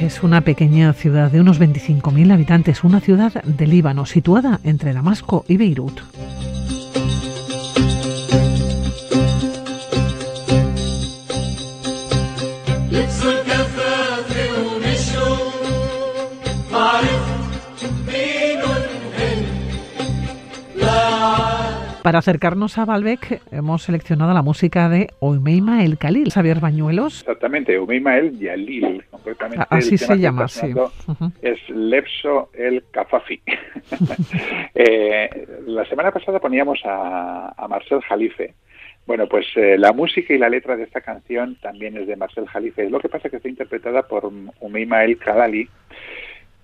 Es una pequeña ciudad de unos 25.000 habitantes, una ciudad de Líbano situada entre Damasco y Beirut. Para acercarnos a Baalbek hemos seleccionado la música de Oumeima El Khalil, Xavier Bañuelos. Exactamente, Oumeima El Yalil, concretamente. Así se llama, sí. Es Lepso El Kafafi. eh, la semana pasada poníamos a, a Marcel Jalife. Bueno, pues eh, la música y la letra de esta canción también es de Marcel Jalife. Lo que pasa es que está interpretada por Oumeima El Kadali,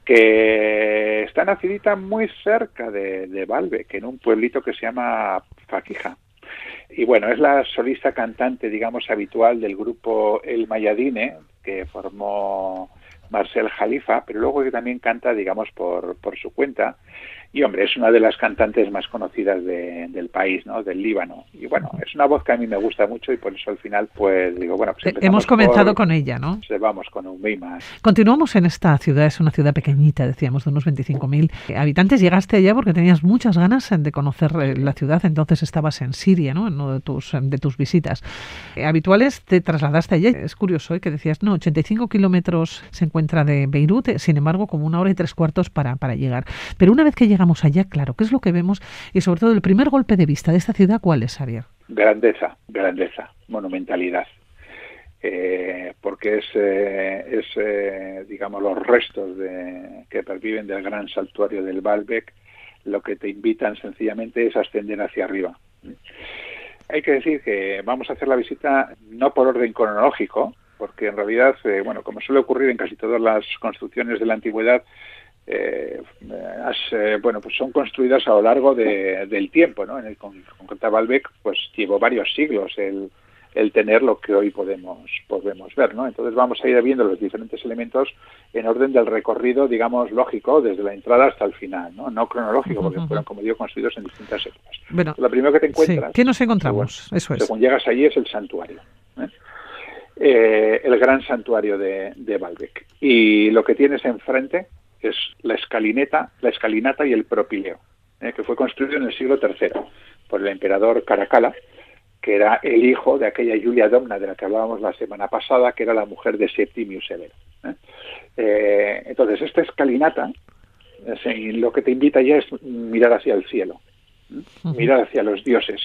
que está nacidita muy cerca de, de Balbec, en un pueblito que se llama Faquija. Y bueno, es la solista cantante, digamos, habitual del grupo El Mayadine, que formó Marcel Jalifa, pero luego que también canta, digamos, por, por su cuenta. Y hombre, es una de las cantantes más conocidas de, del país, ¿no? Del Líbano. Y bueno, es una voz que a mí me gusta mucho y por eso al final, pues digo, bueno, pues hemos comenzado con ella, ¿no? Vamos con un más. Continuamos en esta ciudad, es una ciudad pequeñita, decíamos, de unos 25.000 habitantes. Llegaste allá porque tenías muchas ganas de conocer eh, la ciudad, entonces estabas en Siria, ¿no? En una de tus, de tus visitas eh, habituales, te trasladaste allá. Es curioso ¿eh? que decías, no, 85 kilómetros se encuentra de Beirut, sin embargo, como una hora y tres cuartos para, para llegar. Pero una vez que llegamos allá, claro, ¿qué es lo que vemos? Y sobre todo el primer golpe de vista de esta ciudad, ¿cuál es, Javier? Grandeza, grandeza, monumentalidad. Eh, porque es, eh, es eh, digamos, los restos de, que perviven del gran santuario del Baalbek, lo que te invitan sencillamente es ascender hacia arriba. Hay que decir que vamos a hacer la visita no por orden cronológico, porque en realidad, bueno, como suele ocurrir en casi todas las construcciones de la antigüedad, eh, eh, bueno, pues son construidas a lo largo de, del tiempo, ¿no? En el concreto Balbec, pues llevó varios siglos el, el tener lo que hoy podemos podemos ver, ¿no? Entonces vamos a ir viendo los diferentes elementos en orden del recorrido, digamos, lógico, desde la entrada hasta el final, ¿no? No cronológico, porque fueron, como digo, construidos en distintas épocas. Bueno, lo primero que te encuentras... ¿Qué nos encontramos? Eso es. Según llegas allí es el santuario. ¿eh? Eh, el gran santuario de, de Balbec. Y lo que tienes enfrente es la escalineta, la escalinata y el propileo, ¿eh? que fue construido en el siglo III por el emperador Caracalla, que era el hijo de aquella Julia Domna de la que hablábamos la semana pasada, que era la mujer de Septimius Severo. ¿eh? Eh, entonces, esta escalinata lo que te invita ya es mirar hacia el cielo, mirar hacia los dioses,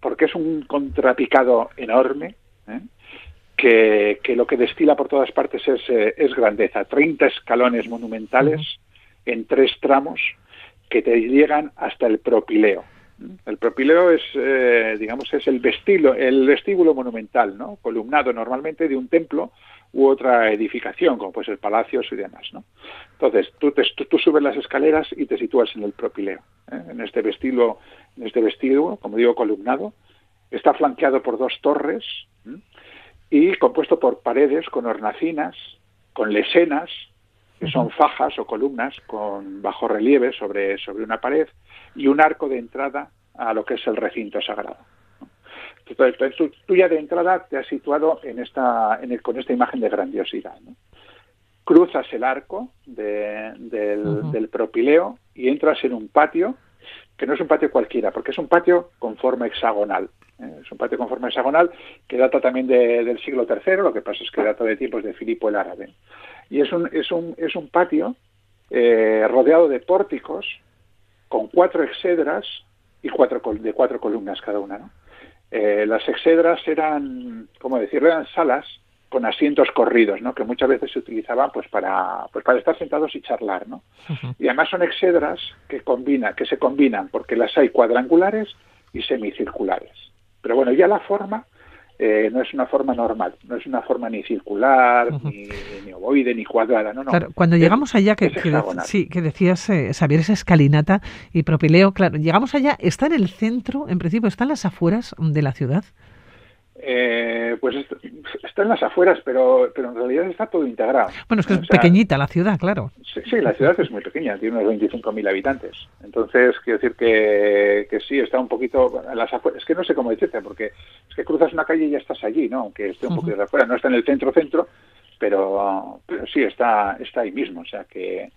porque es un contrapicado enorme, que, lo que destila por todas partes es, eh, es grandeza. 30 escalones monumentales en tres tramos que te llegan hasta el propileo. El propileo es, eh, digamos, es el vestíbulo, el vestíbulo monumental, ¿no? Columnado normalmente de un templo u otra edificación, como puede ser palacios y demás, ¿no? Entonces, tú, te, tú, subes las escaleras y te sitúas en el propileo, ¿eh? en este vestíbulo, en este vestíbulo, como digo, columnado. Está flanqueado por dos torres, y compuesto por paredes con hornacinas, con lesenas, que son fajas o columnas con bajo relieve sobre, sobre una pared, y un arco de entrada a lo que es el recinto sagrado. Entonces, tú, ya de entrada te has situado en esta, en el, con esta imagen de grandiosidad. Cruzas el arco del, del propileo y entras en un patio que no es un patio cualquiera, porque es un patio con forma hexagonal. ¿Eh? Es un patio con forma hexagonal que data también del siglo III, lo que pasa es que data de tiempos de Filipo el Árabe. Y es un, es un, es un patio eh, rodeado de pórticos con cuatro exedras y cuatro de cuatro columnas cada una. ¿no? Eh, las exedras eran, ¿cómo decirlo? Eran salas con asientos corridos, ¿no? Que muchas veces se utilizaban pues para pues para estar sentados y charlar, ¿no? Y además son exedras que combina, que se combinan porque las hay cuadrangulares y semicirculares. Pero bueno, ya la forma eh, no es una forma normal, no es una forma ni circular, ni, ni, ovoide, ni cuadrada, no, no. Claro, cuando llegamos allá, que, que, sí, que decías, eh, Xavier, esa escalinata y propileo, claro, llegamos allá, está en el centro, en principio, está en las afueras de la ciudad. Eh, pues está en las afueras, pero, pero en realidad está todo integrado. Bueno, es que es pequeñita la ciudad, claro. Sí, la ciudad es muy pequeña, tiene unos 25.000 habitantes. Entonces, quiero decir que, que sí, está un poquito en las afueras. Es que no sé cómo decirte, porque es que cruzas una calle y ya estás allí, ¿no? Aunque esté un poquito de afuera, no está en el centro-centro, pero, pero sí, está, está ahí mismo, o sea que,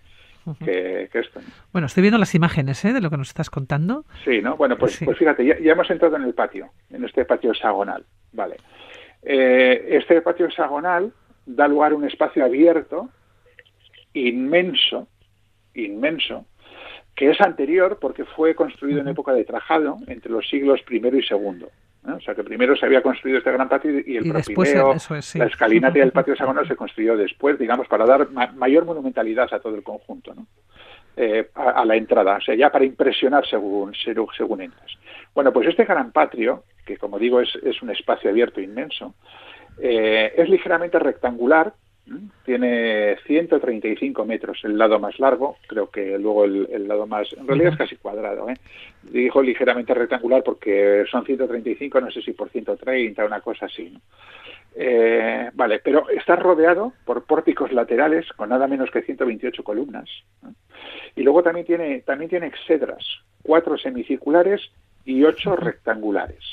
que, esto. Bueno, estoy viendo las imágenes ¿eh? de lo que nos estás contando. Sí, ¿no? Bueno, pues, pues fíjate, ya, hemos entrado en el patio, en este patio hexagonal, ¿vale? Eh, este patio hexagonal da lugar a un espacio abierto, inmenso, inmenso, que es anterior porque fue construido en época de Trajano, entre los siglos I y II. O sea que primero se había construido este gran patio y el propineo, la escalinata y el patio hexagonal se construyó después, digamos, para dar mayor monumentalidad a todo el conjunto, ¿no? Eh, a, la entrada, o sea, ya para impresionar según, según entras. Bueno, pues este gran patio, que como digo es, es un espacio abierto inmenso, eh, es ligeramente rectangular, tiene 135 metros el lado más largo, creo que luego el, lado más, en realidad es casi cuadrado, ¿eh? dijo ligeramente rectangular porque son 135, no sé si por 130, una cosa así. Eh, vale, pero está rodeado por pórticos laterales con nada menos que 128 columnas. Y luego también tiene, también tiene exedras, cuatro semicirculares y ocho rectangulares.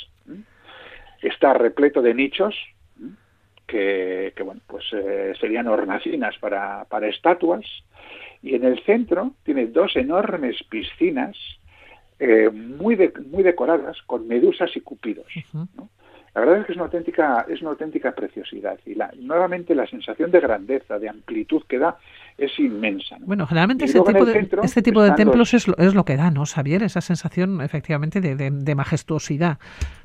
Está repleto de nichos, que, bueno, pues eh, serían hornacinas para, para estatuas, y en el centro tiene dos enormes piscinas eh, muy, muy decoradas con medusas y cupidos. La verdad es que es una auténtica, es una auténtica preciosidad y la, nuevamente la sensación de grandeza, de amplitud que da es inmensa. Bueno, generalmente ese tipo, de, este tipo de templos es, lo, es lo que da, ¿no, Xavier? Esa sensación efectivamente de, de, majestuosidad,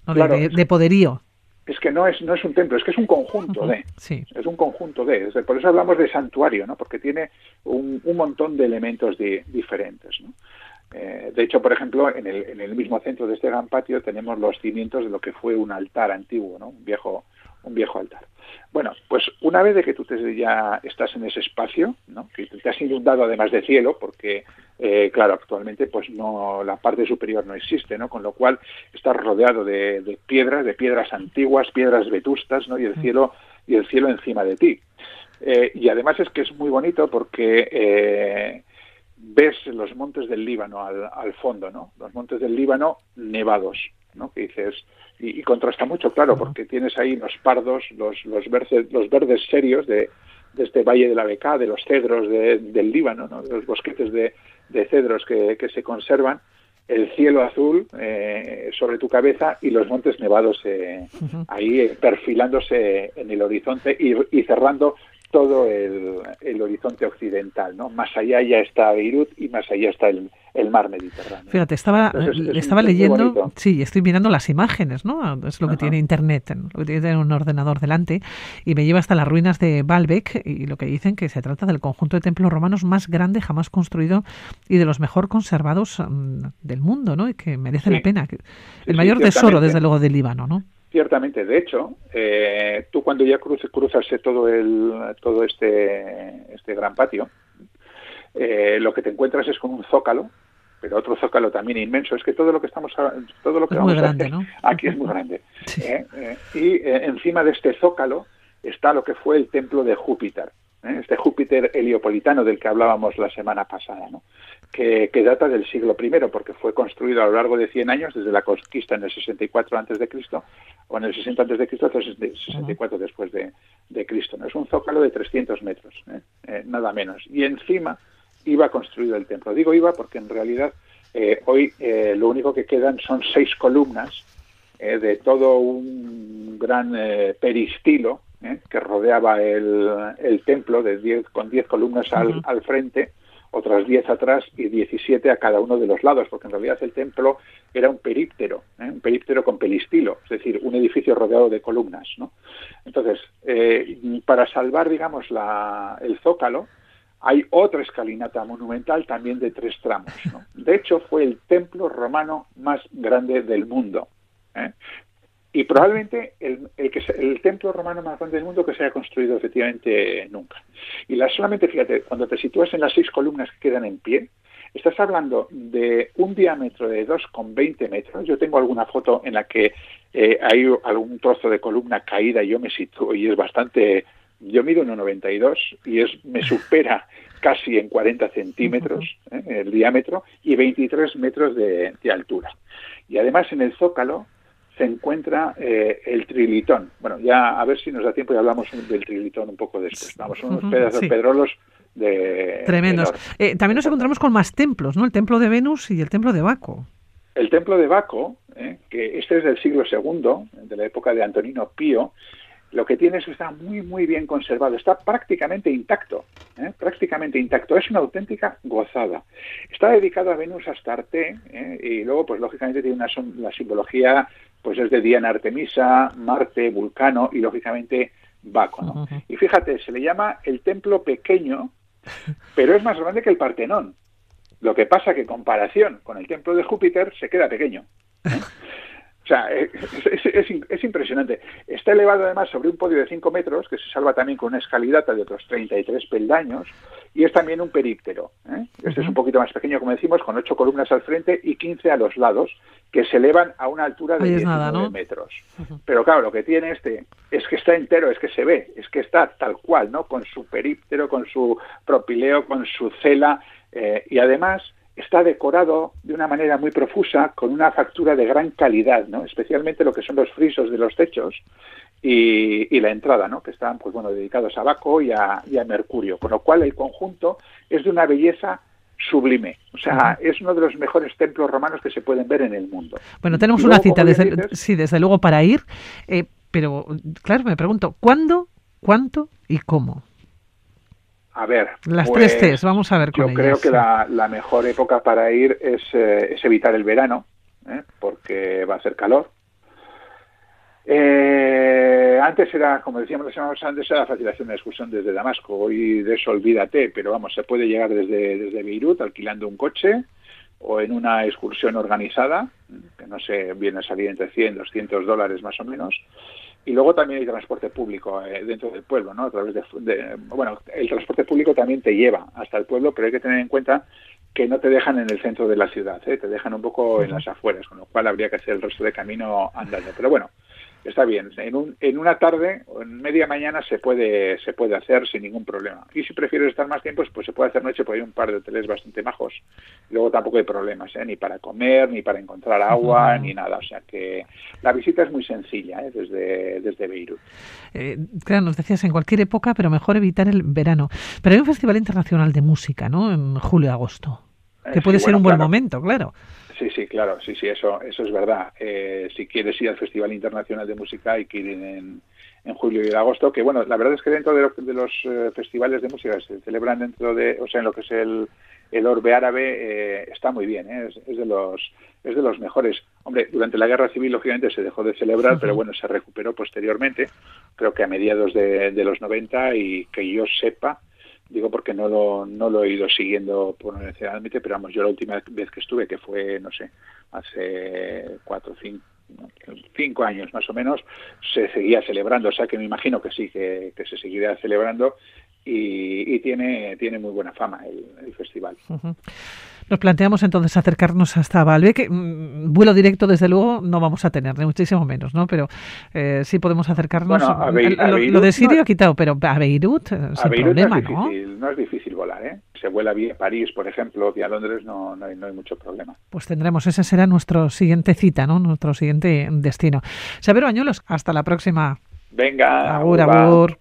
de, poderío es que no es no es un templo, es que es un conjunto de, es un conjunto de, por eso hablamos de santuario, ¿no? Porque tiene un, un montón de elementos diferentes, ¿no? Eh, de hecho, por ejemplo, en el, en el mismo centro de este gran patio tenemos los cimientos de lo que fue un altar antiguo, ¿no? Un viejo un viejo altar. Bueno, pues una vez de que tú te, ya estás en ese espacio, ¿no? que te has inundado además de cielo, porque eh, claro, actualmente pues no la parte superior no existe, ¿no? Con lo cual estás rodeado de, piedras, de piedras antiguas, piedras vetustas, ¿no? Y el cielo y el cielo encima de ti. Eh, y además es que es muy bonito porque eh, ves los montes del Líbano al, al, fondo, ¿no? Los montes del Líbano nevados, ¿no? Que dices, y, contrasta mucho, claro, porque tienes ahí los pardos, los, los, verdes, los verdes serios de, de este valle de la Beca, de los cedros del Líbano, ¿no? de los bosquetes de, de cedros que, que, se conservan, el cielo azul eh, sobre tu cabeza y los montes nevados eh, ahí eh, perfilándose en el horizonte y, y cerrando todo el, el, horizonte occidental, ¿no? Más allá ya está Beirut y más allá está el, el mar Mediterráneo. Fíjate, estaba, estaba leyendo, sí, estoy mirando las imágenes, ¿no? Es lo que tiene Internet, lo que tiene un ordenador delante, y me lleva hasta las ruinas de Baalbek, y lo que dicen que se trata del conjunto de templos romanos más grande jamás construido y de los mejor conservados mm, del mundo, ¿no? Y que merece la pena. El mayor tesoro, desde luego, del Líbano, ¿no? Ciertamente, de hecho, eh, tú cuando ya cruces, cruzas todo el todo este este gran patio, eh, lo que te encuentras es con un zócalo, pero otro zócalo también inmenso. Es que todo lo que estamos todo lo que vamos a hacer aquí es muy grande. ¿eh? y encima de este zócalo está lo que fue el templo de Júpiter. este Júpiter heliopolitano del que hablábamos la semana pasada, ¿no? Que, data del siglo I, porque fue construido a lo largo de 100 años, desde la conquista en el 64 antes de Cristo, o en el 60 antes de Cristo, hasta el 64 después de, Cristo. ¿no? Es un zócalo de 300 metros, ¿eh? Eh, nada menos. Y encima iba construido el templo. Digo iba porque en realidad hoy lo único que quedan son seis columnas de todo un gran peristilo ¿eh? que rodeaba el, templo de diez, con 10 columnas al, al, frente, otras 10 atrás y 17 a cada uno de los lados, porque en realidad el templo era un períptero, ¿eh? un períptero con pelistilo, es decir, un edificio rodeado de columnas. ¿no? Entonces, eh, para salvar, digamos, la, el zócalo, hay otra escalinata monumental también de tres tramos. De hecho, fue el templo romano más grande del mundo. ¿eh? Y probablemente el, el, que, el templo romano más grande del mundo que se haya construido efectivamente nunca. Y la, solamente, fíjate, cuando te sitúas en las seis columnas que quedan en pie, estás hablando de un diámetro de 2,20 metros. Yo tengo alguna foto en la que eh, hay algún trozo de columna caída y yo me sitúo y es bastante... Yo mido 1,92 y es me supera casi en 40 centímetros eh, el diámetro y 23 metros de, de altura. Y además en el zócalo se encuentra eh, el trilitón. Bueno, ya a ver si nos da tiempo y hablamos del trilitón un poco después. Vamos, unos pedazos pedrolos de... Tremendos. Eh, también nos encontramos con más templos, ¿no? El templo de Venus y el templo de Baco. El templo de Baco, eh, que este es del siglo II, de la época de Antonino Pío, lo que tiene es que está muy, muy bien conservado, está prácticamente intacto, ¿eh? prácticamente intacto, es una auténtica gozada. Está dedicado a Venus Astarte ¿eh? y luego, pues lógicamente tiene una la simbología, pues es de Diana Artemisa, Marte, Vulcano y lógicamente Baco. Y fíjate, se le llama el templo pequeño, pero es más grande que el Partenón. Lo que pasa que en comparación con el templo de Júpiter se queda pequeño. ¿eh? O sea, es, impresionante. Está elevado además sobre un podio de 5 metros, que se salva también con una escalinata de otros 33 peldaños, y es también un períptero. ¿eh? Este es un poquito más pequeño, como decimos, con 8 columnas al frente y 15 a los lados, que se elevan a una altura de 19 metros. Pero claro, lo que tiene este es que está entero, es que se ve, es que está tal cual, ¿no? Con su períptero, con su propileo, con su cela, eh, y además está decorado de una manera muy profusa con una factura de gran calidad, ¿no? especialmente lo que son los frisos de los techos y, la entrada, ¿no? que están pues, bueno, dedicados a Baco y a, Mercurio, con lo cual el conjunto es de una belleza sublime. O sea, es uno de los mejores templos romanos que se pueden ver en el mundo. Bueno, tenemos una cita, desde, sí, desde luego para ir, eh, pero claro, me pregunto, ¿cuándo, cuánto y cómo? A ver. Las tres pues, Cs, vamos a ver con Yo creo que la, mejor época para ir es, eh, evitar el verano, ¿eh? porque va a ser calor. Eh, antes era, como decíamos la semana antes, era fácil hacer una excursión desde Damasco. Hoy de eso olvídate, pero vamos, se puede llegar desde, desde Beirut alquilando un coche o en una excursión organizada, que no sé, viene a salir entre 100 200 dólares más o menos, y luego también hay transporte público eh, dentro del pueblo, ¿no? A través de, bueno, el transporte público también te lleva hasta el pueblo, pero hay que tener en cuenta que no te dejan en el centro de la ciudad, ¿eh? te dejan un poco en las afueras, con lo cual habría que hacer el resto de camino andando. Pero bueno, está bien. En, un, en una tarde o en media mañana se puede, se puede hacer sin ningún problema. Y si prefieres estar más tiempo, pues se puede hacer noche, porque hay un par de hoteles bastante majos. Luego tampoco hay problemas, ¿eh? ni para comer, ni para encontrar agua, ni nada. O sea que la visita es muy sencilla ¿eh? desde, desde Beirut. Eh, claro, nos decías en cualquier época, pero mejor evitar el verano. Pero hay un festival internacional de música, ¿no? En julio-agosto. Que puede ser un buen momento, claro. Sí, sí, claro, sí, sí, eso, eso es verdad. Eh, si quieres ir al Festival Internacional de Música hay que ir en, en julio y en agosto, que bueno, la verdad es que dentro de, de los eh, festivales de música se celebran dentro de, o sea, en lo que es el, el orbe árabe, eh, está muy bien, es, es, de los es de los mejores. Hombre, durante la guerra civil lógicamente se dejó de celebrar, pero bueno, se recuperó posteriormente, creo que a mediados de, de los 90 y que yo sepa, digo porque no lo, no lo he ido siguiendo por necesariamente, pero vamos, yo la última vez que estuve, que fue, no sé, hace cuatro, cinco, cinco años más o menos, se seguía celebrando, o sea que me imagino que sí, que, se seguirá celebrando y, tiene, tiene muy buena fama el, festival. Nos planteamos entonces acercarnos hasta Balbec. Mm, vuelo directo, desde luego, no vamos a tener, ni muchísimo menos, ¿no? Pero eh, sí podemos acercarnos. a lo, de Sirio ha quitado, pero a Beirut, eh, sin problema, no es difícil, ¿no? es difícil volar, ¿eh? Se vuela vía París, por ejemplo, vía Londres, no, no, hay, no hay mucho problema. Pues tendremos, esa será nuestro siguiente cita, ¿no? Nuestro siguiente destino. Saber Bañuelos, hasta la próxima. Venga. Agur, agur.